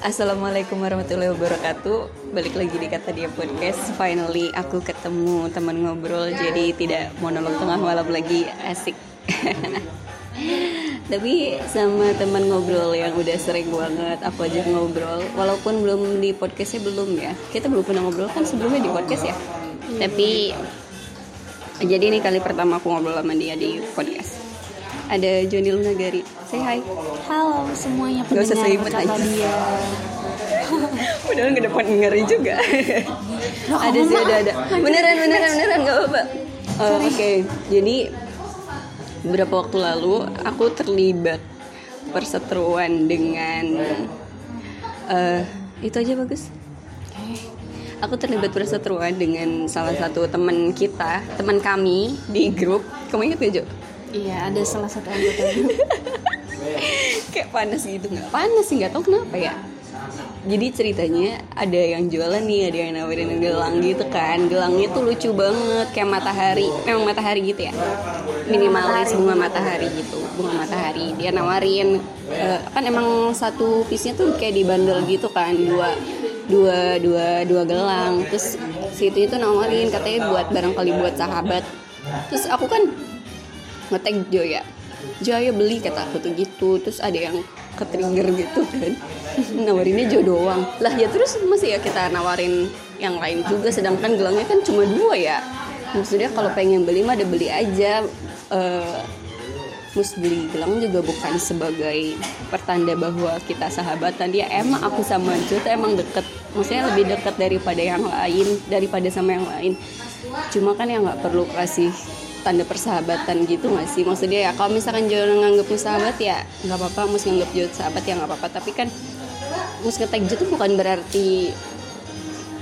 Assalamualaikum warahmatullahi wabarakatuh. Balik lagi di Kata Dia Podcast. Finally aku ketemu teman ngobrol Jadi tidak monolog tengah malam lagi. Asik. Tapi sama teman ngobrol yang udah sering banget Aku aja ngobrol Walaupun belum di podcastnya belum ya. Kita belum pernah ngobrol kan sebelumnya di podcast ya? Tapi Jadi ini kali pertama aku ngobrol sama dia di podcast ada Joni Lunagari. Say hi. Halo semuanya Gak usah say pendengar imut kata aja. dia. Padahal ke depan ngeri juga. ada sih ada ada. Beneran beneran beneran nggak apa-apa. Oh, Oke, jadi beberapa waktu lalu aku terlibat perseteruan dengan eh itu aja bagus. Aku terlibat perseteruan dengan salah satu teman kita, teman kami di grup. Kamu ingat gak Jo? Iya ada salah satu anggota. Kayak panas gitu. Nggak panas sih nggak tahu kenapa ya. Jadi ceritanya ada yang jualan nih ada yang nawarin gelang gitu kan. Gelangnya tuh lucu banget kayak matahari memang matahari gitu ya. Minimalis bunga matahari gitu bunga matahari. Dia nawarin eh, kan emang satu piece-nya tuh kayak dibandel gitu kan dua dua dua dua gelang. Terus si itu itu nawarin katanya buat barangkali buat sahabat. Terus aku kan ngetag Jo ya Jo ayo beli kata aku tuh gitu. Terus ada yang ke trigger gitu kan. Nawarinnya Jo doang. Lah ya terus masih ya kita nawarin yang lain juga. Sedangkan gelangnya kan cuma dua ya. Maksudnya kalau pengen beli mah ada beli aja. Eh, mus beli gelang juga bukan sebagai pertanda bahwa kita sahabatan. Ya emang aku sama Jo emang deket. Maksudnya lebih deket daripada yang lain daripada sama yang lain. Cuma kan ya nggak perlu kasih tanda persahabatan gitu nggak sih? Maksudnya ya kalau misalkan Jo nganggep sahabat ya nggak apa-apa. Mus nganggep Jo sahabat ya nggak apa-apa. Tapi kan mus ngetag Jo tuh bukan berarti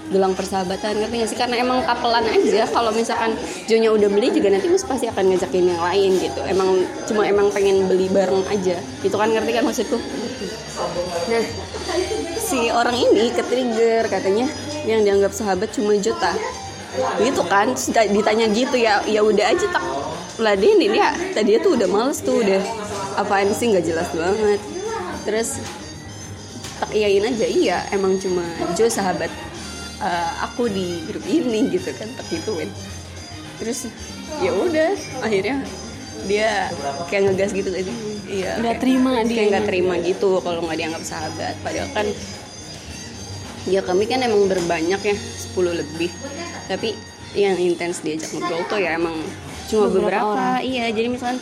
gelang persahabatan ngerti gak sih? Karena emang kapelan aja. Kalau misalkan Jonya udah beli juga nanti mus pasti akan ngajakin yang lain gitu. Emang cuma emang pengen beli bareng aja. Gitu kan ngerti kan maksudku? Nah si orang ini ke trigger katanya yang dianggap sahabat cuma Jota gitu kan ditanya gitu ya ya udah aja tak. Ladenin ya tadi tuh udah males tuh udah apaan sih nggak jelas banget. Terus tak iyain aja. Iya emang cuma Jo sahabat eh, aku di grup ini gitu kan tak gituin. Terus ya udah akhirnya dia kayak ngegas gitu iya kayak- terima kayak dia. nggak terima gitu kalau nggak dianggap sahabat. Padahal kan ya kami kan emang berbanyak ya 10 lebih. Tapi yang intens diajak ngobrol tuh ya emang cuma Beberapa beberapa, iya jadi misalkan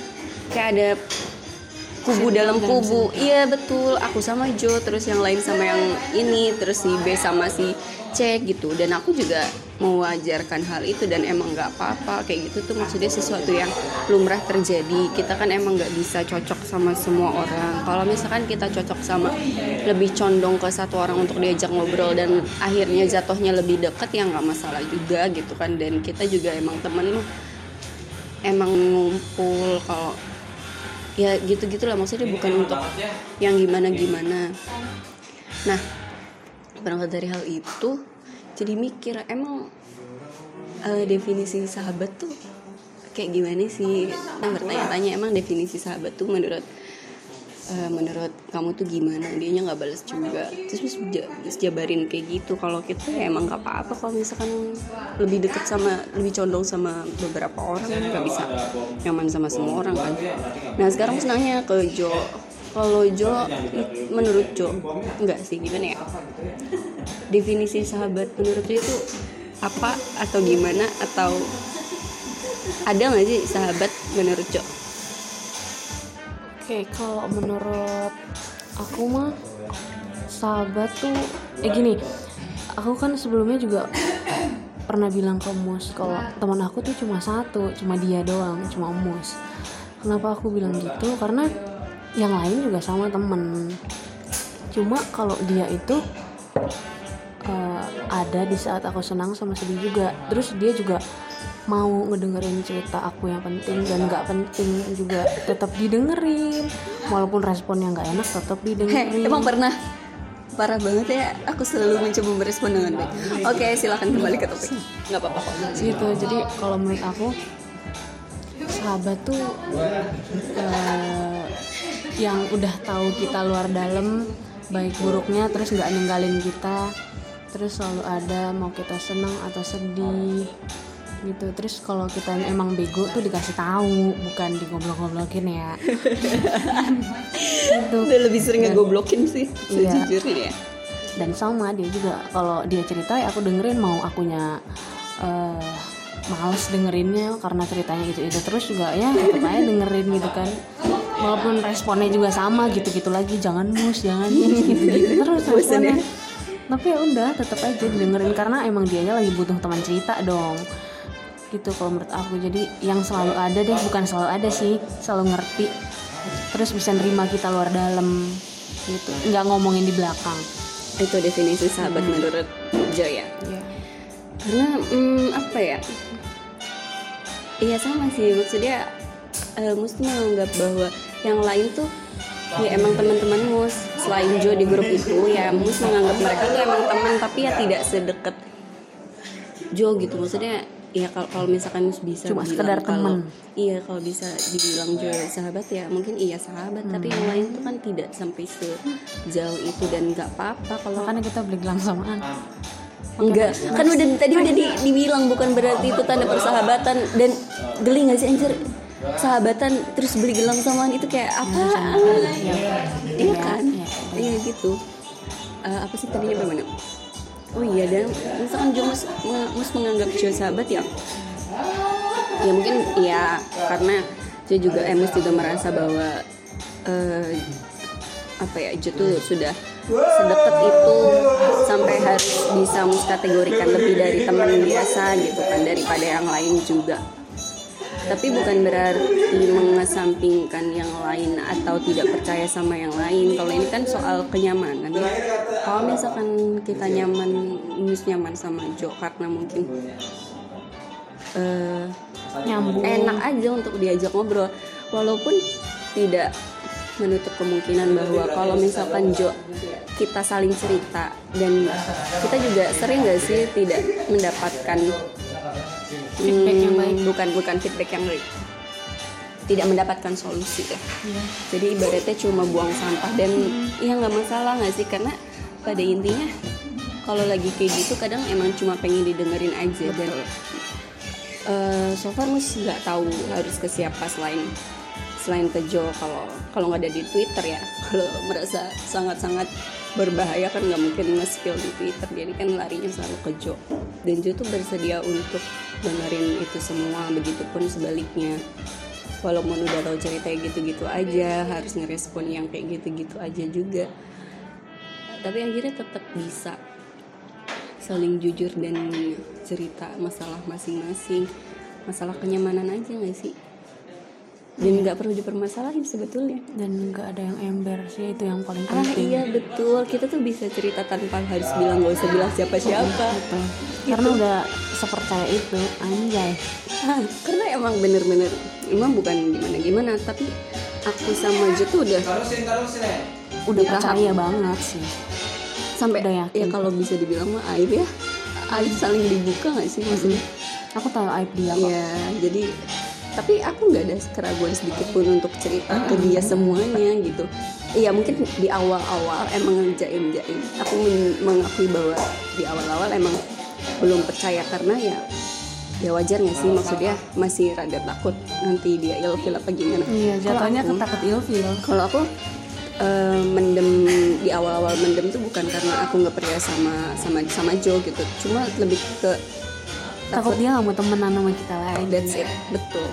kayak ada kubu dalam kubu. iya betul. Aku sama Jo terus yang lain sama yang ini terus si B sama si C gitu. Dan aku juga mewajarkan hal itu dan emang nggak apa-apa. Kayak gitu tuh maksudnya sesuatu yang lumrah terjadi. Kita kan emang nggak bisa cocok sama semua orang. Kalau misalkan kita cocok sama lebih condong ke satu orang untuk diajak ngobrol dan akhirnya jatuhnya lebih deket ya nggak masalah juga gitu kan. Dan kita juga emang temen emang ngumpul kalau ya gitu gitulah maksudnya bukan untuk yang gimana gimana nah berangkat dari hal itu jadi mikir emang eh, definisi sahabat tuh kayak gimana sih? Nah, bertanya-tanya emang definisi sahabat tuh menurut eh, menurut kamu tuh gimana? Dia nggak balas juga. Terus terus ja- terus jabarin kayak gitu kalau kita ya emang nggak apa-apa kalau misalkan lebih deket sama lebih condong sama beberapa orang nggak bisa nyaman sama semua orang kan. Nah sekarang nanya ke Jo kalau Jo menurut Jo enggak sih gimana ya? Definisi sahabat menurut Jo itu apa atau gimana? Atau ada nggak sih sahabat menurut Jo? Oke kalau menurut aku mah sahabat tuh eh gini aku kan sebelumnya juga pernah bilang ke Mus kalau teman aku tuh cuma satu cuma dia doang cuma Mus. Kenapa aku bilang gitu? Karena yang lain juga sama temen. Cuma kalau dia itu eh, ada di saat aku senang sama sedih juga. Terus dia juga mau ngedengerin cerita aku yang penting dan nggak penting juga. Tetap didengerin. Walaupun responnya nggak enak tetap didengerin. emang pernah? Parah banget ya. Aku selalu mencoba merespon dengan baik. Oke silakan kembali ke topik. Nggak apa-apa kok. Gitu. Jadi kalau menurut aku sahabat tuh eh, yang udah tahu kita luar dalam baik buruknya terus nggak ninggalin kita terus selalu ada mau kita senang atau sedih gitu. Terus kalau kita emang bego tuh dikasih tahu bukan digoblok-goblokin ya. Itu udah lebih sering ngegoblokin sih Iya. sejujurnya. Ya dan sama dia juga kalau dia cerita ya aku dengerin mau akunya eh males dengerinnya karena ceritanya itu itu terus juga ya tetap aja dengerin gitu kan walaupun responnya juga sama gitu-gitu lagi. Jangan mus jangan mus gitu-gitu. Terus Bosan ya? responnya tapi ya udah tetap aja dengerin karena emang dianya lagi butuh teman cerita dong. Gitu kalau menurut aku. Jadi yang selalu ada deh bukan selalu ada sih. Selalu ngerti. Terus bisa nerima kita luar dalam. Gitu. Nggak ngomongin di belakang. Itu definisi sahabat menurut Joy ya? Iya. karena hmm, apa ya? Iya sama sih. Maksudnya eh, Mus tuh menganggap bahwa yang lain tuh ya emang teman-teman Mus. Selain Jo di grup itu ya Mus menganggap mereka tuh emang teman tapi ya tidak sedekat Jo gitu. Maksudnya ya kalau kalau misalkan Mus bisa Cuma sekedar teman. iya kalau bisa dibilang Jo sahabat ya mungkin iya sahabat. Tapi yang lain tuh kan tidak sampai sejauh itu dan nggak apa-apa kalau makanya kita beli gelang samaan Enggak, kan udah tadi udah di- dibilang bukan berarti itu tanda persahabatan. Dan geli nggak sih anjir sahabatan terus beli gelang samaan itu kayak apa? Iya kan? Iya. Gitu. Eh, apa sih tadinya bagaimana? Oh iya dan misalkan Jo mus, mus menganggap Jo sahabat ya ya mungkin ya karena Jo juga Emus juga merasa bahwa eh, apa ya Jo tuh sudah sedekat itu sampai harus bisa mus kategorikan lebih dari teman biasa gitu kan daripada yang lain juga tapi bukan berarti mengesampingkan yang lain atau tidak percaya sama yang lain. Kalau ini kan soal kenyamanan. Ya kalau misalkan kita nyaman mus nyaman sama Jo karena mungkin nyambung. enak aja untuk diajak ngobrol. Walaupun tidak menutup kemungkinan bahwa kalau misalkan Jo kita saling cerita dan kita juga sering gak sih tidak mendapatkan Feedback yang baik. bukan bukan feedback yang baik. Tidak mendapatkan solusi ya. Iya. jadi ibaratnya cuma buang sampah. Dan ya nggak masalah nggak sih? Karena pada intinya kalau lagi kayak gitu kadang emang cuma pengen didengerin aja. Dan eh, so far mus nggak tahu harus ke siapa selain selain ke Jo. Kalau kalau nggak ada di Twitter ya. Kalau merasa sangat-sangat berbahaya kan nggak mungkin nge-spill di Twitter. Jadi kan larinya selalu ke Jo. Dan Jo tuh bersedia untuk dengerin itu semua begitupun sebaliknya. Walaupun udah tahu ceritanya gitu-gitu aja harus ngerespon yang kayak gitu-gitu aja juga. Tapi akhirnya tetap bisa saling jujur dan cerita masalah masing-masing. Masalah kenyamanan aja nggak sih dan nggak perlu dipermasalahin sebetulnya. Dan nggak ada yang ember sih itu yang paling ah penting. iya betul. Kita tuh bisa cerita tanpa harus bilang gak usah bilang siapa-siapa. Betul. karena udah sepercaya itu anjay. Ah, karena emang bener-bener emang bukan gimana-gimana tapi aku sama Jo tuh udah udah Di tahap- percaya banget sih. Sampai Udah yakin. ya kalau bisa dibilang mah aib ya. Aib saling dibuka nggak sih maksudnya? Aku tahu aib dia kok. Iya, jadi tapi aku nggak ada keraguan sedikit pun untuk cerita ke dia semuanya gitu. Iya mungkin di awal-awal emang jaim-jaim. Aku men- mengakui bahwa di awal-awal emang belum percaya karena ya ya wajar nggak sih maksudnya masih rada takut nanti dia ilfil apa gimana. iya jatuhnya aku- ketakut ilfil kalau aku eh, mendem di awal-awal mendem tuh bukan karena aku nggak percaya sama sama sama Joe gitu cuma lebih ke takut dia nggak mau temenan sama kita lagi that's it. Betul.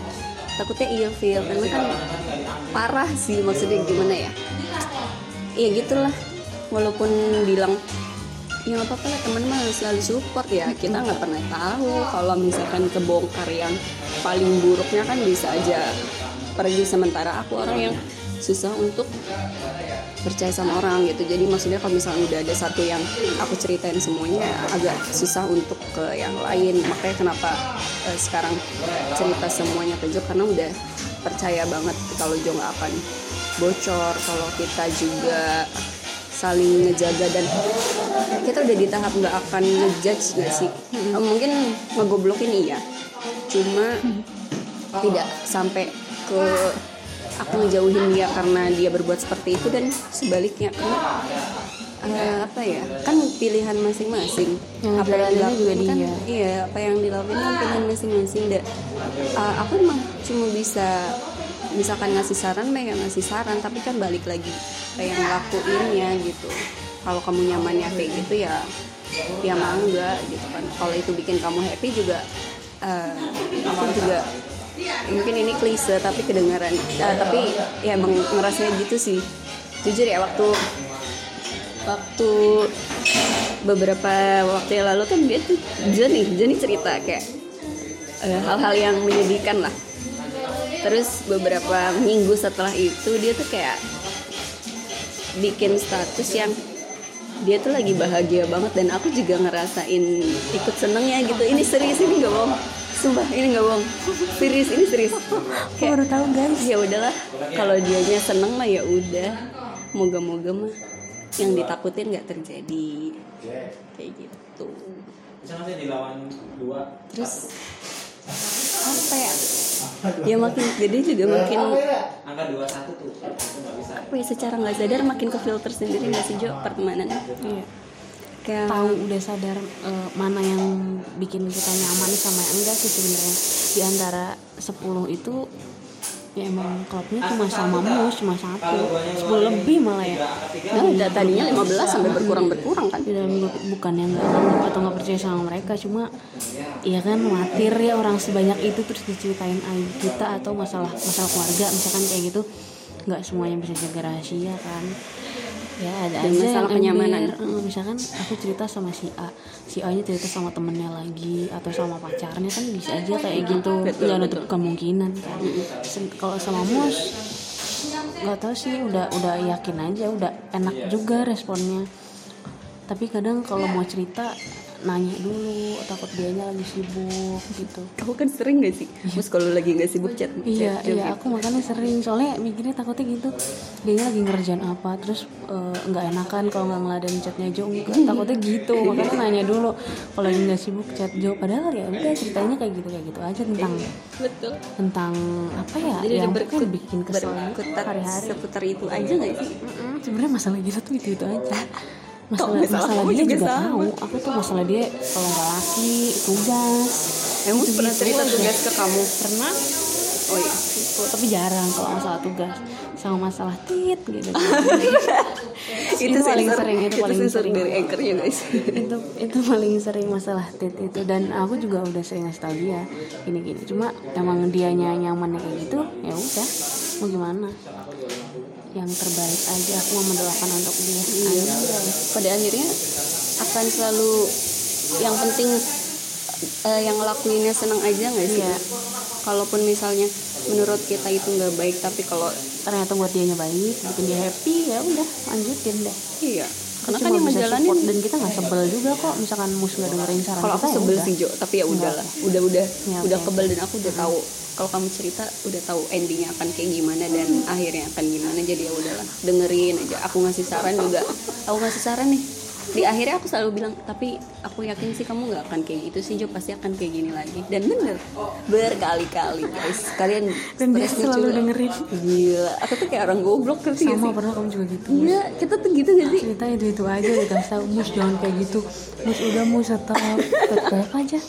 Takutnya ilfeel karena kan parah sih maksudnya gimana ya? Iya gitulah. Walaupun bilang ya nggak apa-apa lah teman mah selalu support ya. Kita nggak pernah tahu kalau misalkan kebongkar yang paling buruknya kan bisa aja pergi sementara aku orang yang susah untuk percaya sama orang gitu. Jadi maksudnya kalau misalnya udah ada satu yang aku ceritain semuanya agak susah untuk ke yang lain. Makanya kenapa eh, sekarang cerita semuanya ke Jo karena udah percaya banget kalau Jo nggak akan bocor kalau kita juga saling ngejaga. Dan kita udah di tahap nggak akan ngejudge nggak sih? Eh, mungkin ngegoblokin iya. Cuma tidak sampai ke aku ngejauhin dia karena dia berbuat seperti itu dan sebaliknya karena eh, apa ya kan pilihan masing-masing. Yang apa yang jalaninnya juga kan dia. iya apa yang dilakuin kan pilihan masing-masing. Da, eh, aku emang cuma bisa misalkan ngasih saran mereka ngasih saran tapi kan balik lagi kayak ngelakuinnya gitu. Kalau kamu nyamannya kayak gitu ya ya mangga gitu kan. Kalau itu bikin kamu happy juga eh, aku juga mungkin ini klise tapi kedengaran. Eh, tapi ya emang ngerasanya gitu sih. Jujur ya waktu waktu beberapa waktu yang lalu kan dia tuh Johnny Johnny cerita kayak eh, hal-hal yang menyedihkan lah. Terus beberapa minggu setelah itu dia tuh kayak bikin status yang dia tuh lagi bahagia banget dan aku juga ngerasain ikut senengnya gitu. Ini serius ini gak bohong sumpah ini gak bohong. Serius ini serius. Aku baru tahu guys. ya udahlah. Kalau dianya seneng mah ya udah. Moga-moga mah yang ditakutin nggak terjadi. Kayak gitu. Nggak terus? apa ya? Ya makin gede juga makin Angka dua satu tuh, nggak apa ya secara nggak sadar makin ke filter sendiri nggak sih Jo pertemanan Iya. Kayak Tahu udah sadar eh, mana yang bikin kita nyaman sama yang enggak sih sebenarnya. Di antara 10 itu ya emang klubnya cuma sama mus cuma satu 10 lebih malah ya. Nah tadinya 15 sampai berkurang berkurang kan? Di dalam grup bukan yang nggak anggap atau nggak percaya sama mereka cuma ya kan khawatir ya orang sebanyak itu terus diceritain aib kita atau masalah masalah keluarga misalkan kayak gitu. Nggak semuanya bisa jaga rahasia kan ya ada Dan aja masalah yang kenyamanan. ember. Eh, misalkan aku cerita sama si A si A nya cerita sama temennya lagi atau sama pacarnya kan bisa aja kayak gitu. Nggak nutup kemungkinan kan. Kalau sama mus nggak tahu sih udah udah yakin aja udah enak juga responnya. Tapi kadang kalau mau cerita nanya dulu takut dianya lagi sibuk gitu. Aku kan sering gak sih? Mus kalau lagi nggak sibuk chat iya chat, iya gitu. aku makanya sering. Soalnya mikirnya takutnya gitu dia lagi ngerjain apa terus eh, nggak enakan kalau nggak ngeladen chatnya Jo. Enggak takutnya gitu. Makanya nanya dulu kalau lagi nggak sibuk chat Jo. Padahal ya udah ceritanya kayak gitu kayak gitu aja tentang betul. tentang apa ya jadi yang berkut mungkin bikin kesel hari-hari. seputar itu aja gak sih? sebenarnya masalah kita tuh itu itu aja masalah masalah masalah dia juga juga, tahu? aku tuh masalah dia kalau nggak laki tugas. Emang Gitu-gitu pernah cerita aja. tugas ke kamu? pernah. Oh iya. itu tapi jarang kalau masalah tugas sama masalah tit gitu. Itu, paling sensor- sering itu paling sensor sering. dari anchornya guys. itu itu paling sering masalah tit itu. Dan aku juga udah sering ngasih tau dia gini gini cuma emang dianya nyamannya kayak gitu ya udah. Mau gimana yang terbaik aja aku mau mendoakan untuk dia Iya. Pada akhirnya akan selalu yang penting eh, yang ngelakuinnya senang aja nggak sih? Iya. Kalaupun misalnya menurut kita itu nggak baik tapi kalau ternyata buat dianya baik bikin dia happy ya udah lanjutin deh iya karena kan yang support dan kita nggak sebel juga kok misalkan mus nggak dengerin saran kalau aku ya sebel udah. sih Jo tapi ya udahlah udah udah Ya, udah oke. kebel dan aku udah tahu kalau kamu cerita udah tahu endingnya akan kayak gimana dan akhirnya akan gimana jadi ya udahlah dengerin aja. Aku ngasih saran juga. Aku ngasih saran nih di akhirnya aku selalu bilang tapi aku yakin sih kamu nggak akan kayak gitu sih Jo. Pasti akan kayak gini lagi. Dan bener berkali-kali guys. Kalian dan dia selalu juga. dengerin. Gila. Aku tuh kayak orang goblok kan sih sama pernah kamu juga gitu iya kita tuh gitu gak sih? Cerita itu itu aja dikasih tahu. Mus jangan kayak gitu. Mus udah mus tetap tetap aja.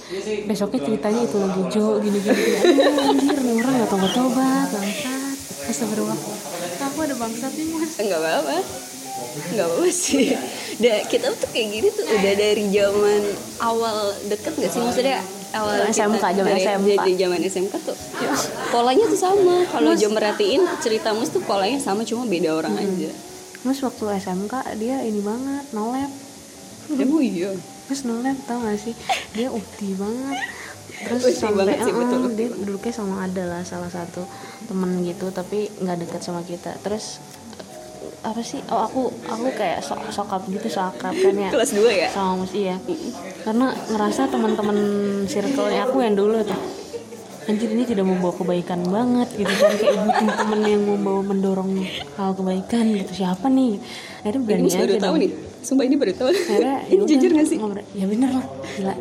Besoknya ceritanya itu lagi jo gini gini, gini. aduh anjir nih orang nggak tobat tobat bangsat. Astagfirullah. Aku ada bangsat nih mus. Nggak apa-apa nggak apa sih. Da, kita tuh kayak gini tuh udah dari zaman awal deket nggak sih? Maksudnya awal SMK, zaman SMK. dari zaman SMK tuh polanya tuh sama. Kalau jam merhatiin cerita mus tuh polanya sama cuma beda orang aja. Mus waktu SMK dia ini banget nolep. Emang iya? Terus nolep tau gak sih? Dia ukti banget. Terus Ukti sampai banget sih, eh, betul, ukti Dia duduknya sama ada lah Salah satu temen gitu Tapi nggak dekat sama kita. Terus apa sih? Oh aku aku kayak sok sokap gitu sok akrab kan ya. Kelas 2 ya? Sama mus iya. Karena ngerasa teman-teman circle aku yang dulu tuh anjir ini tidak membawa kebaikan banget gitu kan. Kayak butuh temen yang membawa mendorong hal kebaikan gitu. Siapa nih? Akhirnya berani aja tahu nih sumpah ini baru tahu. Ini yaudah, jujur gak sih? ngobrol- ya bener lah gila.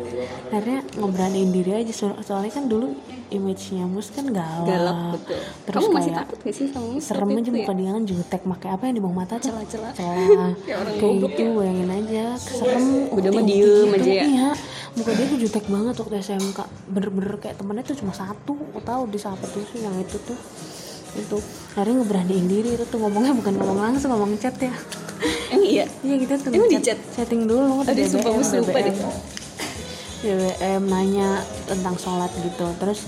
Akhirnya ngeberaniin diri aja so- soalnya kan dulu image-nya mus kan galak, galak betul. Terus kamu masih kayak takut gak sih sama mus serem aja itu ya? muka dia kan jutek pakai apa yang di bawah mata tuh? Celah-celah. celah. Kayak orang kayak gitu bayangin aja serem Udah mah diem aja ya. iya. Muka dia tuh jutek banget waktu SMK bener-bener kayak temennya tuh cuma satu aku tahu di siapa tuh sih yang itu tuh. Itu akhirnya ngeberaniin diri itu tuh ngomongnya bukan ngomong langsung ngomong chat ya emang iya iya kita tuh Emang di chat- chat? chatting dulu Aduh, di sumpah, BBM, mus lupa deh. BBM. Nanya tentang sholat gitu terus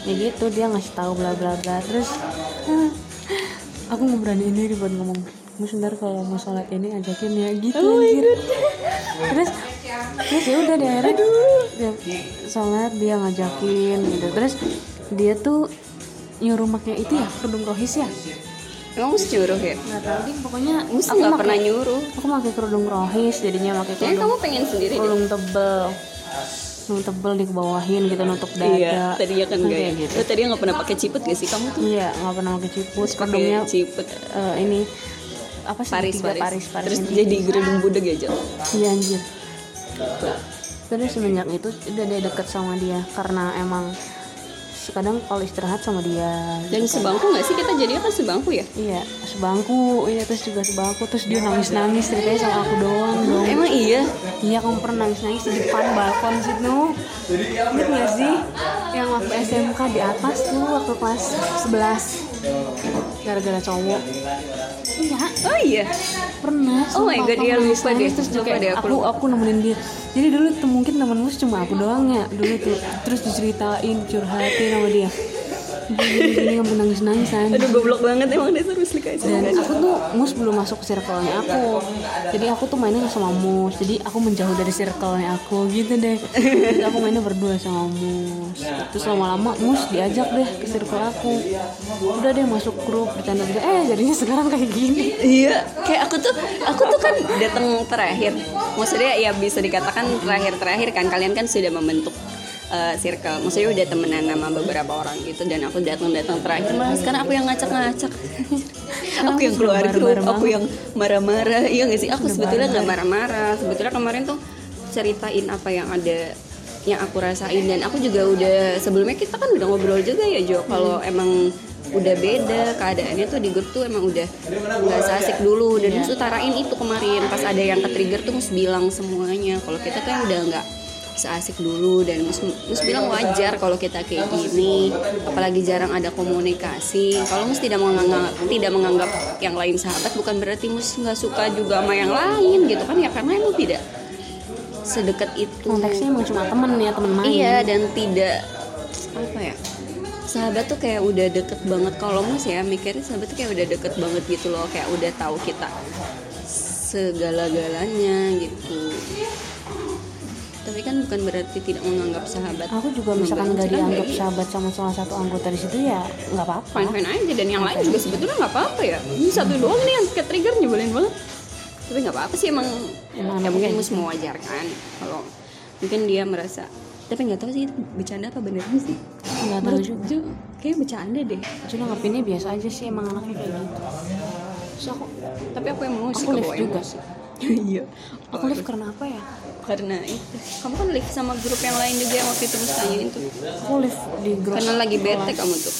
ya gitu dia ngasih tahu bla bla bla terus aku ngeberaniin diri buat ngomong mus ntar kalau mau sholat ini ajakin ya gitu Oh anjir terus terus ya udah deh akhirnya dia sholat dia ngajakin gitu terus dia tuh nyuruh pakai itu ya kerudung rohis ya emang mus nyuruh ya nggak tahu deh pokoknya mus aku pakai- pernah nyuruh. aku pakai kerudung rohis jadinya pakai kayaknya kerudung kamu pengen sendiri deh. kerudung tebel. Kerudung tebel dikebawahin gitu nutup dada. iya tadinya kan enggak ya kayak gitu. Lo tadi nggak pernah pakai ciput gak sih kamu tuh? Iya nggak pernah pakai ciput. Kerudungnya ciput. eh, ini apa sih Paris, Paris. Paris Paris terus yang jadi gerudung budeg aja iya anjir. Terus semenjak itu udah dia deket sama dia karena emang kadang kalau istirahat sama dia. Dan gitu. sebangku nggak sih? Kita jadinya kan sebangku ya? Iya sebangku. Iya terus juga sebangku. Terus dia nangis nangis ceritanya sama aku doang dong. Emang iya? Iya kamu pernah nangis-nangis di depan balkon situ? Ingat gak sih? Yang waktu SMK di atas tuh waktu kelas 11 Gara-gara cowok. Iya. Oh iya. Pernah Oh my God, lupa nangis-nangis, deh. Terus juga Lupa deh, aku aku, aku, nemenin dia. Jadi dulu tuh mungkin temenmu cuma aku doang ya Dulu tuh. Terus diceritain curhatin sama dia Gini-gini kamu nangis-nangis anjir. aduh goblok banget emang dia terus likay dan aku tuh mus belum masuk ke circle-nya aku. Jadi aku tuh mainnya sama mus jadi aku menjauh dari circle-nya aku gitu deh. Jadi aku mainnya berdua sama mus terus lama-lama mus diajak deh ke circle aku. Udah deh masuk grup bercanda bercanda eh jadinya sekarang kayak gini. Iya, kayak aku tuh, aku tuh kan datang terakhir. Maksudnya ya bisa dikatakan terakhir-terakhir kan. Kalian kan sudah membentuk uh, circle. Maksudnya udah temenan sama beberapa orang gitu dan aku datang-datang terakhir malah sekarang aku yang ngacak-ngacak. aku yang keluar grup, aku yang marah-marah. Iya gak sih? Aku sebetulnya nggak marah-marah. Sebetulnya kemarin tuh ceritain apa yang ada yang aku rasain dan aku juga udah sebelumnya kita kan udah ngobrol juga ya Jo kalau emang udah beda keadaannya tuh di grup tuh emang udah nggak seasik dulu dan mus utarain itu kemarin pas ada yang ke trigger tuh mus bilang semuanya kalau kita tuh yang udah nggak seasik dulu dan mus, mus bilang wajar kalau kita kayak gini apalagi jarang ada komunikasi. Kalau mus tidak menganggap tidak menganggap yang lain sahabat bukan berarti mus nggak suka juga sama yang lain gitu kan? Ya karena emang tidak sedekat itu. Konteksnya emang cuma temen ya temen main. Iya dan tidak apa ya sahabat tuh kayak udah deket banget. Kalau mas ya mikirnya sahabat tuh kayak udah deket banget gitu loh kayak udah tahu kita segala-galanya gitu tapi kan bukan berarti tidak menganggap sahabat aku juga misalkan nggak dianggap sahabat sama salah satu anggota di situ ya nggak apa-apa. Fine fine aja dan yang lain juga sebetulnya nggak apa-apa ya. Ini satu doang nih yang ke trigger nyebelin banget. Tapi nggak apa-apa sih emang Emang ya anaknya mungkin kayak mus mewajarkan kalau mungkin dia merasa tapi nggak tahu sih itu bercanda apa beneran sih? Nggak tahu juga. Jo, kayak bercanda deh. Cuma ngapinnya biasa aja sih emang anaknya kayak gitu. Terus aku tapi aku yang emosi Aku live juga. emosi. iya. Aku live karena apa ya karena itu. Kamu kan live sama grup yang lain juga yang waktu itu mus tanyain tuh. Aku live di grup karena lagi bete kamu tuh.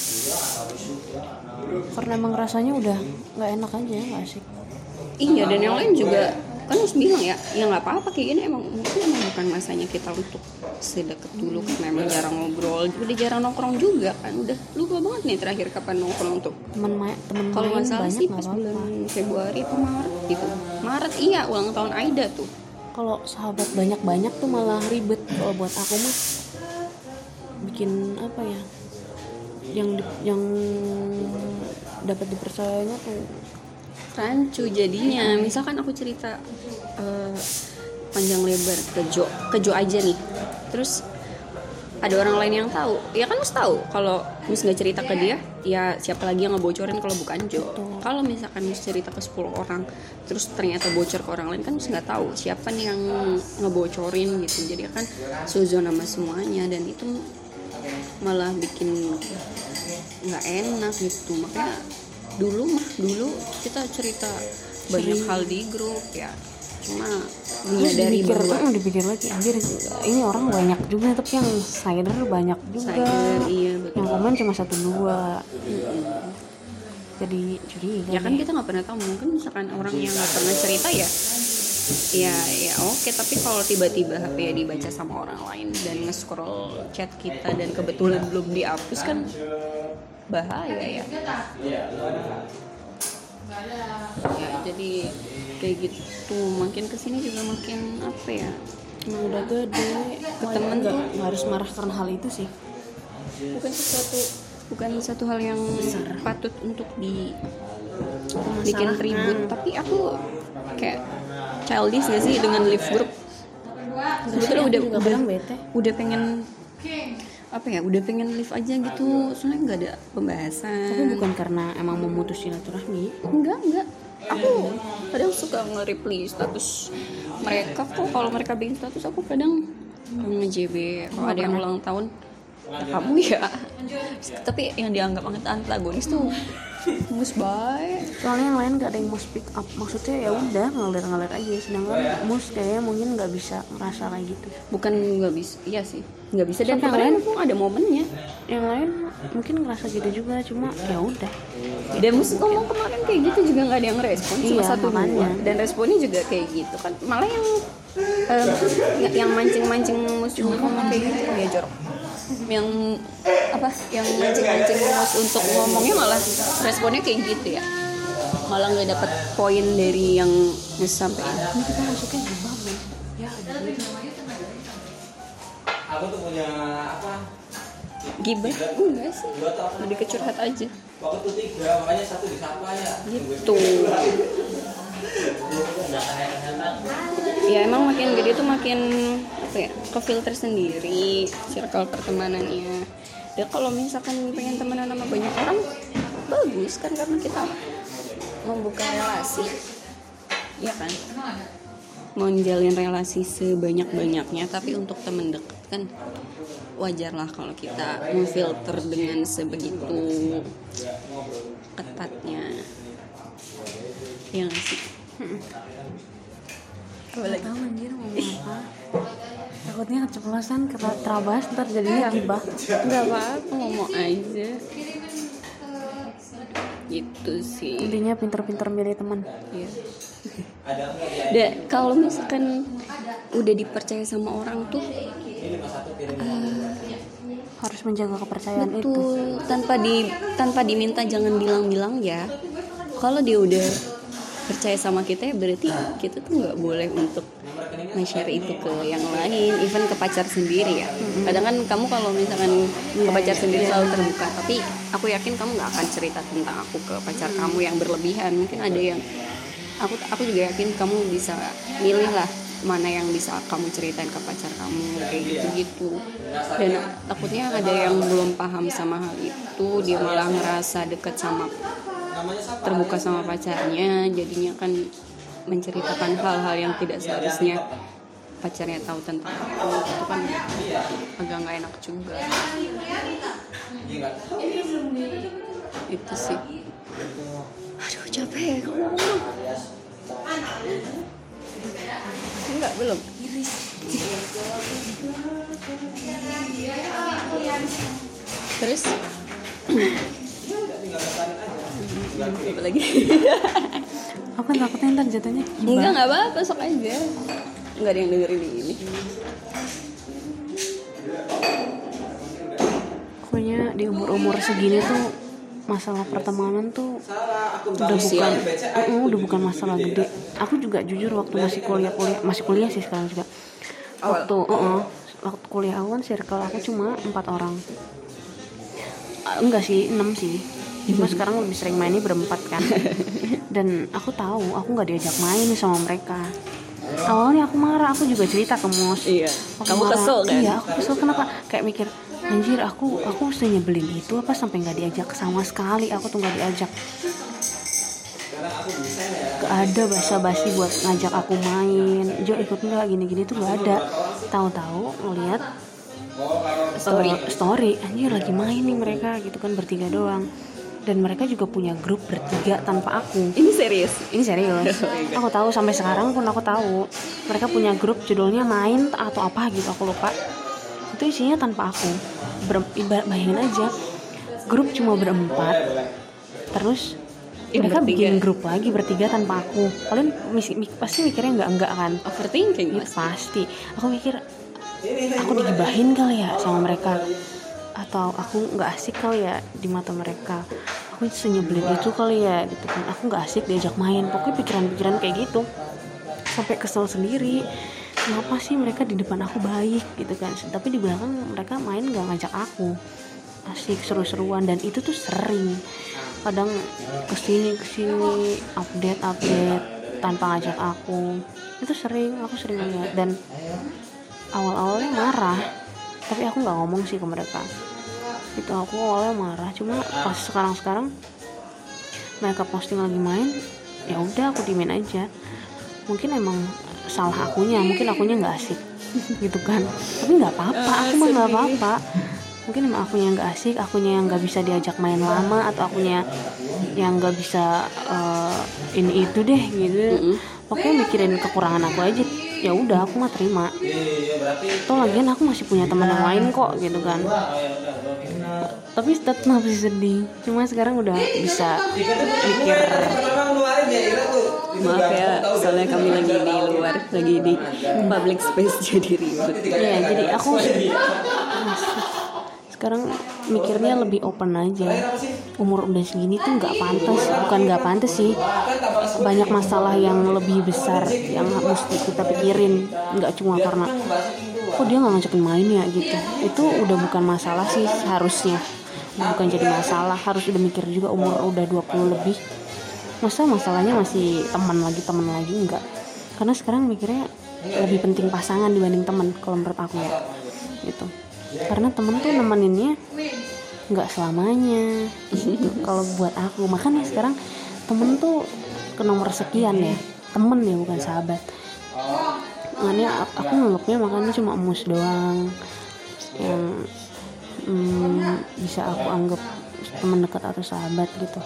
Karena emang rasanya udah nggak enak aja nggak asik. Iya dan yang lain juga kan harus bilang ya ya nggak apa-apa kayak gini emang mungkin emang bukan masanya kita untuk sedekat dulu karena emang jarang ngobrol udah jarang nongkrong juga kan udah lupa banget nih terakhir kapan nongkrong tuh. Temen main temen kalau nggak salah sih pas bulan Februari atau Maret gitu. Maret iya ulang tahun Aida tuh kalau sahabat banyak banyak tuh malah ribet. Kalau buat aku mah bikin apa ya yang di- yang dapat dipercayanya tuh rancu jadinya. Misalkan aku cerita eh, panjang lebar ke Jo ke Jo aja nih. Terus ada orang lain yang tahu. Ya kan mus tahu kalau mus nggak cerita ke dia ya siapa lagi yang ngebocorin kalau bukan Jo. Kalau misalkan mus cerita ke 10 orang terus ternyata bocor ke orang lain kan mus nggak tahu siapa nih yang ngebocorin gitu. Jadi kan suzon sama semuanya dan itu malah bikin nggak enak gitu. Makanya dulu mah dulu kita cerita banyak hal di grup ya cuma menyadari dipikir, bahwa mm, dipikir lagi anjir ini orang banyak juga tapi yang cider banyak juga Cider, iya, betul. yang komen cuma satu dua jadi curiga ya kan deh. kita nggak pernah tahu mungkin misalkan orang yang nggak pernah cerita ya ya ya oke tapi kalau tiba-tiba HP ya dibaca sama orang lain dan nge-scroll chat kita dan kebetulan belum dihapus kan bahaya ya ya jadi kayak gitu. Makin ke sini juga makin apa ya? Emang udah gede. Ke temen nggak tuh. nggak harus marah karena hal itu sih. Bukan sesuatu bukan satu hal yang patut untuk di bikin ribut. Tapi aku kayak childish gak sih dengan live group? Sebetulnya udah udah bete. udah pengen apa ya udah pengen live aja gitu. Soalnya nggak ada pembahasan. Tapi bukan karena emang memutus silaturahmi? Enggak enggak. Aku kadang suka nge-reply status mereka kok. Kalau mereka bikin status aku kadang nge-JB kalau ada yang ulang tahun kamu ya. Tapi yang dianggap antagonis tuh mus baik soalnya yang lain gak ada yang mau speak up. Maksudnya ya udah ngalir ngalir aja. Sedangkan mus kayaknya mungkin nggak bisa ngerasa kayak gitu. Bukan nggak bisa iya sih. Nggak bisa. Dan Tapi yang lain- aku ada momennya. Yang lain mungkin ngerasa gitu juga cuma ya udah. Dan mus ngomong kemarin kayak gitu juga nggak ada yang respon cuma Iya, satu dua. Makanya. dan responnya juga kayak gitu kan. Malah yang nggak- yang mancing mancing mus ngomong kayak gitu. Ya jorok yang apa yang mancing mancing mus untuk ngomongnya malah responnya kayak gitu ya. Malah nggak dapat poin dari yang mus sampaikan. Ini kita masuknya men ya ada Aku tuh punya apa? Gibah? Enggak sih. Lebih ke curhat aja. Waktu tiga, makanya satu disapa ya. gitu. Ya emang makin gede tuh makin apa ya ke filter sendiri circle pertemanannya. Ya kalau misalkan pengen temenan sama banyak orang bagus kan karena kita membuka relasi. Ya kan? Menjalin relasi sebanyak-banyaknya tapi untuk temen deket kan wajar lah kalau kita memfilter dengan sebegitu ketatnya ya nggak sih? Apa lagi tahu anjir mau ngomong apa. Takutnya keceplosan terabas ntar jadinya gibah nggak apa-apa ngomong aja. Gitu sih. Intinya pinter-pinter milih teman. Iya. Dan kalau misalkan udah dipercaya sama orang tuh harus menjaga kepercayaan itu betul tanpa di tanpa diminta jangan bilang-bilang ya. Kalau dia udah percaya sama kita ya berarti kita tuh nggak boleh untuk nge-share itu ke yang lain, even ke pacar sendiri ya. Kadang kan kamu kalau misalkan ke pacar sendiri selalu terbuka, tapi aku yakin kamu nggak akan cerita tentang aku ke pacar kamu yang berlebihan. Mungkin ada yang aku aku juga yakin kamu bisa milih lah mana yang bisa kamu ceritain ke pacar kamu kayak gitu gitu dan takutnya ada yang belum paham sama hal itu dia malah ngerasa deket sama terbuka sama pacarnya jadinya kan menceritakan hal-hal yang tidak seharusnya pacarnya tahu tentang aku. Itu kan agak nggak enak juga. Itu sih. Aduh capek ngomong enggak belum. Terus? Apa lagi? Aku kan takutnya ntar jatuhnya enggak gibah nggak apa-apa sok aja. Nggak ada yang dengerin ini. Pokoknya di umur-umur segini tuh masalah pertemanan tuh udah bukan Mm, udah bukan masalah gede. Aku juga jujur waktu masih kuliah kuliah masih kuliah sih sekarang juga. Waktu uh-uh, waktu kuliah aku kan circle aku cuma empat orang. Ah, enggak sih enam sih. Cuma sekarang lebih sering mainnya berempat kan. Dan aku tahu aku nggak diajak main sama mereka. Awalnya aku marah aku juga cerita ke mus iya. Aku kamu marah. kesel kan? Iya, aku kesel. Kenapa? Kayak mikir, anjir aku aku senyebelin itu apa sampai nggak diajak sama sekali aku tuh nggak diajak. Gak ada basa-basi buat ngajak aku main. Jo ikut nggak gini-gini tuh gak ada. Tahu-tahu ngeliat Oh, Story. eh, story anjir lagi main nih mereka gitu kan bertiga doang dan mereka juga punya grup bertiga tanpa aku Ini serius. ini serius aku tahu sampai sekarang pun aku tahu mereka punya grup judulnya main atau apa gitu aku lupa itu isinya tanpa aku. Ber, bayangin aja grup cuma berempat. Terus mereka bertiga. bikin grup lagi bertiga tanpa aku. Kalian misi- mi- pasti mikirnya nggak enggak kan? Overthinking Ya, pasti. aku mikir aku digibahin kali ya sama mereka. Atau aku nggak asik kali ya di mata mereka. Aku senyebelin itu kali ya gitu kan. Aku nggak asik diajak main. Pokoknya pikiran-pikiran kayak gitu. Sampai kesel sendiri kenapa sih mereka di depan aku baik gitu kan. Tapi di belakang mereka main nggak ngajak aku. Asik seru-seruan. Dan itu tuh sering. Kadang ke sini ke sini update update tanpa ngajak aku. Itu sering aku sering lihat dan awal-awalnya marah. Tapi aku nggak ngomong sih ke mereka. Itu aku awalnya marah. Cuma pas sekarang-sekarang mereka posting lagi main ya udah aku dimin aja. Mungkin emang salah akunya mungkin akunya nggak asik gitu kan. Tapi nggak apa-apa aku mah nggak apa-apa. Mungkin emang akunya nggak asik akunya yang nggak bisa diajak main lama atau akunya yang nggak bisa eh, ini itu deh gitu. Pokoknya mikirin kekurangan aku aja. Ya udah aku mah terima. Iya berarti toh lagian aku masih punya teman yang lain kok gitu kan tapi tetap masih sedih cuma sekarang udah bisa mikir ya Maaf ya, soalnya kami lagi di luar, lagi di public space jadi ribet. Iya, jadi aku sekarang mikirnya lebih open aja. Umur udah segini tuh nggak pantas, bukan nggak pantas sih. Banyak masalah yang lebih besar yang mesti kita pikirin, nggak cuma karena kok dia nggak ngajakin main ya gitu. Itu udah bukan masalah sih harusnya. Bukan jadi masalah, harus udah mikir juga umur udah 20 lebih. Masa masalahnya masih teman lagi, teman lagi enggak. Karena sekarang mikirnya lebih penting pasangan dibanding teman kalau menurut aku ya. Gitu karena temen tuh nemeninnya nggak selamanya gitu. kalau buat aku makanya sekarang temen tuh ke nomor sekian ya temen ya bukan sahabat makanya a- aku nganggapnya makanya cuma emus doang yang mm, bisa aku anggap teman dekat atau sahabat gitu.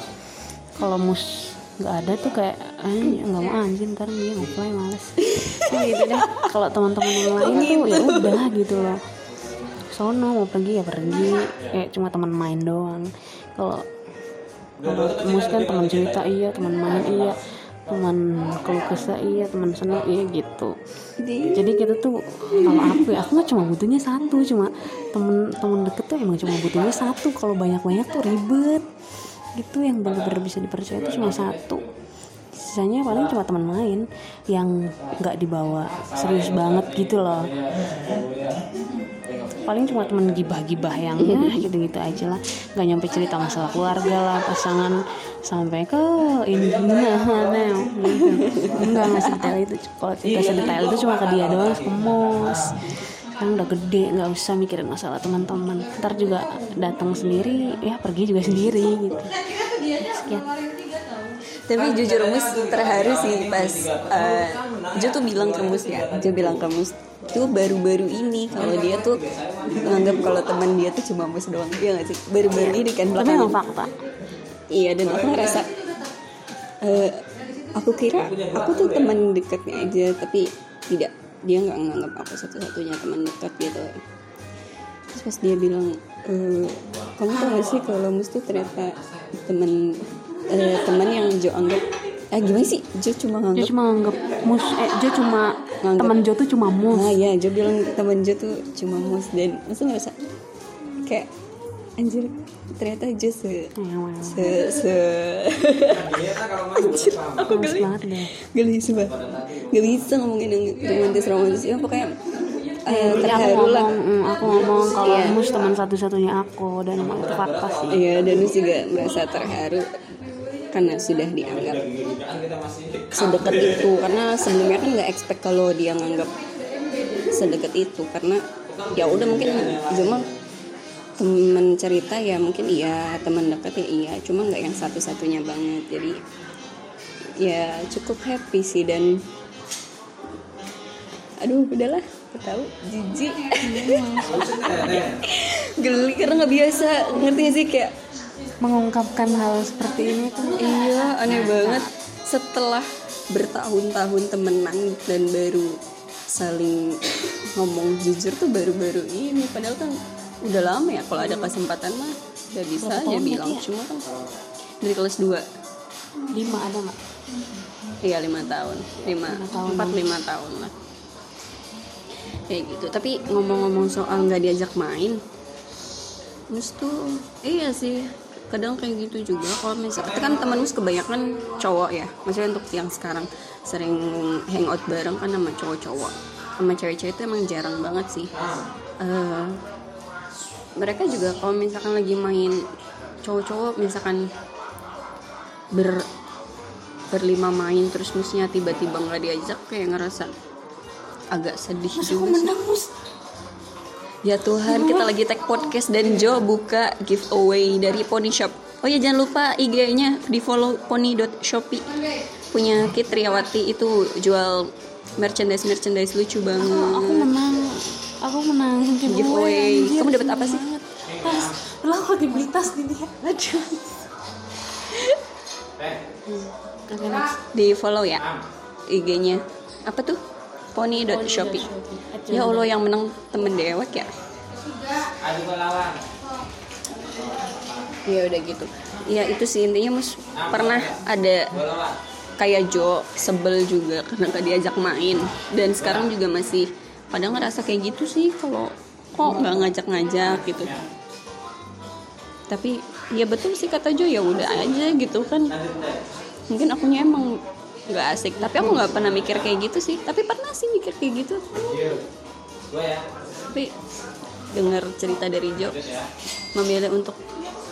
Kalau mus nggak ada tuh kayak "Ay, nggak mau anjing ntar dia ngeplay males. Ya gitu deh. Kalau teman-teman yang lain tuh ya udah gitu loh sono mau pergi ya pergi. Kayak cuma teman main doang. Kalau kalau mus kan teman cerita iya teman main iya. Teman keluh kesah iya teman senang iya gitu jadi kita tuh kalau aku ya aku nggak cuma butuhnya satu cuma temen temen deket tuh emang cuma butuhnya satu. Kalau banyak banyak tuh ribet. Gitu yang bener-bener bisa dipercaya tuh cuma satu. Sisanya paling cuma teman main yang nggak dibawa serius banget gitu loh paling cuma temen gibah-gibah yang ya gitu-gitu aja lah. Nggak nyampe cerita masalah keluarga lah pasangan sampai ke ini gimana mana gitu. Enggak nggak sedetail itu. Kalau cerita sedetail itu cuma ke dia doang ke mos sekarang udah gede nggak usah mikirin masalah teman-teman. Ntar juga datang sendiri ya pergi juga sendiri gitu. Sekian. Tapi jujur Mus terharu sih pas eh, Jo tuh bilang ke Mus ya, Jo bilang ke Mus tuh baru-baru ini kalau dia tuh menganggap kalau teman dia tuh cuma Mus doang. Dia nggak sih? Baru-baru ini kan tapi emang fakta. Iya dan aku ngerasa eh, aku kira aku tuh teman dekatnya aja tapi tidak dia nggak menganggap aku satu-satunya teman dekat gitu. Terus pas dia bilang eh, kamu tau gak sih kalau mesti ternyata teman eh, teman yang Jo anggap eh gimana sih? Jo cuma dia nganggap cuma nganggep mus eh dia cuma Nganggep. temen Jo tuh cuma mus. Nah ya Jo bilang teman Jo tuh cuma mus. Dan masa ngerasa kayak anjir ternyata Jo se Ew, se se. Aku Males geli. banget deh geli sumpah. Gak bisa ngomongin yang romantis romantis. Ya pokoknya eh, Jadi aku terharu lah. ngomong, mm, aku ngomong kalau Iya. mus teman satu-satunya aku dan emang itu fakta sih. iya dan Nus juga merasa terharu karena sudah dianggap sedekat itu. Karena sebelumnya kan nggak expect kalau dia nganggap sedekat itu. Karena ya udah mungkin cuma teman cerita ya mungkin iya teman dekat ya iya. Cuma nggak yang satu-satunya banget. Jadi ya cukup happy sih dan aduh udahlah tahu. Jijik. Geli karena nggak biasa. Ngerti gak sih? Kayak mengungkapkan hal seperti ini tuh iya aneh banget. Setelah bertahun-tahun temenan dan baru saling ngomong jujur tuh baru-baru ini. Padahal kan udah lama ya kalau ada kesempatan mah udah bisa aja bilang. cuma kan dari kelas 2 lima ada nggak? Iya lima tahun, lima, empat lima tahun lah. Kayak gitu. Tapi ngomong-ngomong soal nggak diajak main, tuh iya sih. Kadang kayak gitu juga. Kalau misalnya kan teman mus kebanyakan cowok ya. Maksudnya untuk yang sekarang sering hangout bareng kan sama cowok-cowok. Sama cewek-cewek itu emang jarang banget sih. Eh, mereka juga kalau misalkan lagi main cowok-cowok misalkan ber berlima main terus musnya tiba-tiba nggak diajak kayak ngerasa agak sedih juga sih. Ya Tuhan, kita lagi tag podcast dan Jo buka giveaway dari Pony Shop. Oh ya jangan lupa IG-nya di follow pony.shopee. Punya Kit Triawati itu jual merchandise merchandise lucu banget. aku menang aku menang Giveaway. Kamu dapat apa sih? tas lah kok dibeli tas di dia aduh Oke, next. Di follow ya IG-nya. Apa tuh? Pony.shopee. Ya Allah yang menang temen dewek ya. Ya udah gitu. Ya itu sih intinya mus pernah ada kayak Jo sebel juga karena gak diajak main. Dan sekarang juga masih padahal ngerasa kayak gitu sih kalau kok nggak ngajak-ngajak gitu. Tapi ya betul sih kata Jo ya udah aja gitu kan. Mungkin akunya emang nggak asik. Tapi aku nggak pernah mikir kayak gitu sih. Tapi pernah sih mikir kayak gitu. Gue ya. tapi dengar cerita dari Jo memilih untuk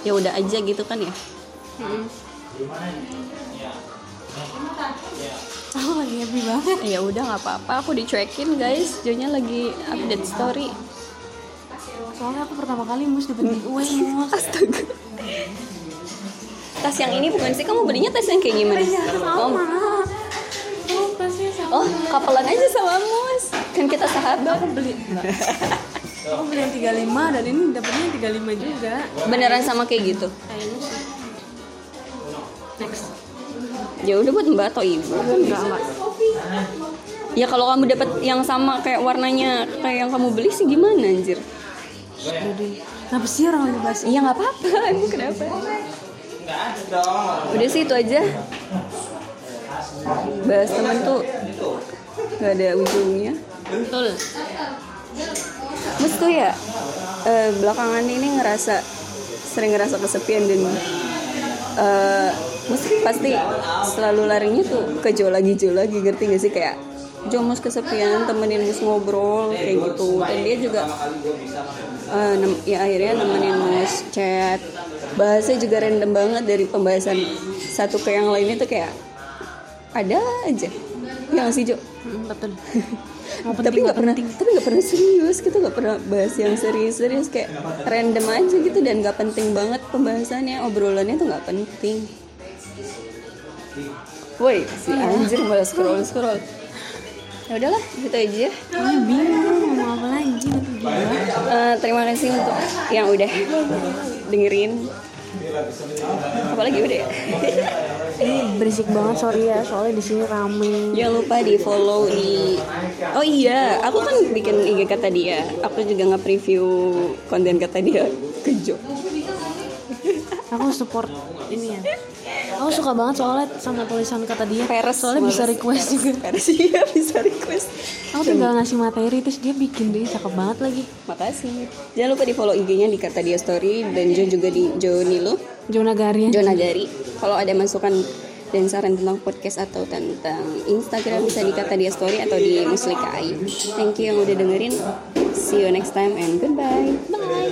ya udah aja gitu kan ya? Aku lagi happy banget. Ya udah nggak apa-apa. Aku dicuekin guys. Jonya lagi update story. Soalnya aku pertama kali mus dapet giveaway mus. Astaga tas yang ini bukan sih? Kamu belinya tas yang kayak gimana? Oh, oh pasti sama. Oh kapelan aja sama mus. Kan kita sahabat. Beli aku beli yang 35 dan ini dapetnya yang 35 juga. Beneran sama kayak gitu? Kayaknya sih. Next. Ya udah buat mbak atau ibu. Enggak enggak ya kalau kamu dapat yang sama kayak warnanya kayak yang kamu beli sih gimana anjir? Jadi kenapa sih orang lagi bahas iya nggak apa-apa. Emang kenapa Enggak ada dong. udah sih itu aja. Bahas temen tuh. Gak ada ujungnya betul. Mus tuh ya eh, belakangan ini ngerasa sering ngerasa kesepian dan eh Mus pasti selalu larinya tuh ke Jo lagi Jo lagi ngerti gak sih? Kayak Jo Mus kesepian temenin Mus ngobrol kayak gitu. Dan dia juga eh, nem- ya akhirnya nemenin Mus chat. Bahasnya juga random banget dari pembahasan satu ke yang lainnya tuh kayak ada aja. Yang sih Jo? Hmm, betul. Tapi nggak pernah tapi nggak pernah serius kita nggak pernah bahas yang serius-serius. Kayak random aja gitu dan nggak penting banget pembahasannya. Obrolannya tuh nggak penting. Woi si anjir malah scroll scroll ya udahlah gitu aja ya. Ini bingung ngomong apa lagi Eh, terima kasih untuk yang udah dengerin apalagi udah ya ini berisik banget sorry ya soalnya di sini rame Jangan lupa di follow di Oh iya, aku kan bikin IG kata dia. Aku juga nge-preview konten kata dia ke Jo. Aku support ini ya aku suka banget soalnya sama tulisan kata dia Peres soalnya bisa request juga Peres iya bisa request. aku tinggal ngasih materi terus dia bikin deh cakep banget lagi Makasih. Jangan lupa di follow IG-nya di kata dia story dan Jo juga di Jo Nilo, Jona Garian Jo Nagari. Kalau ada masukan dan saran tentang podcast atau tentang Instagram bisa di kata dia story atau di Muslika Ayu. Thank you yang udah dengerin. See you next time and goodbye. Bye.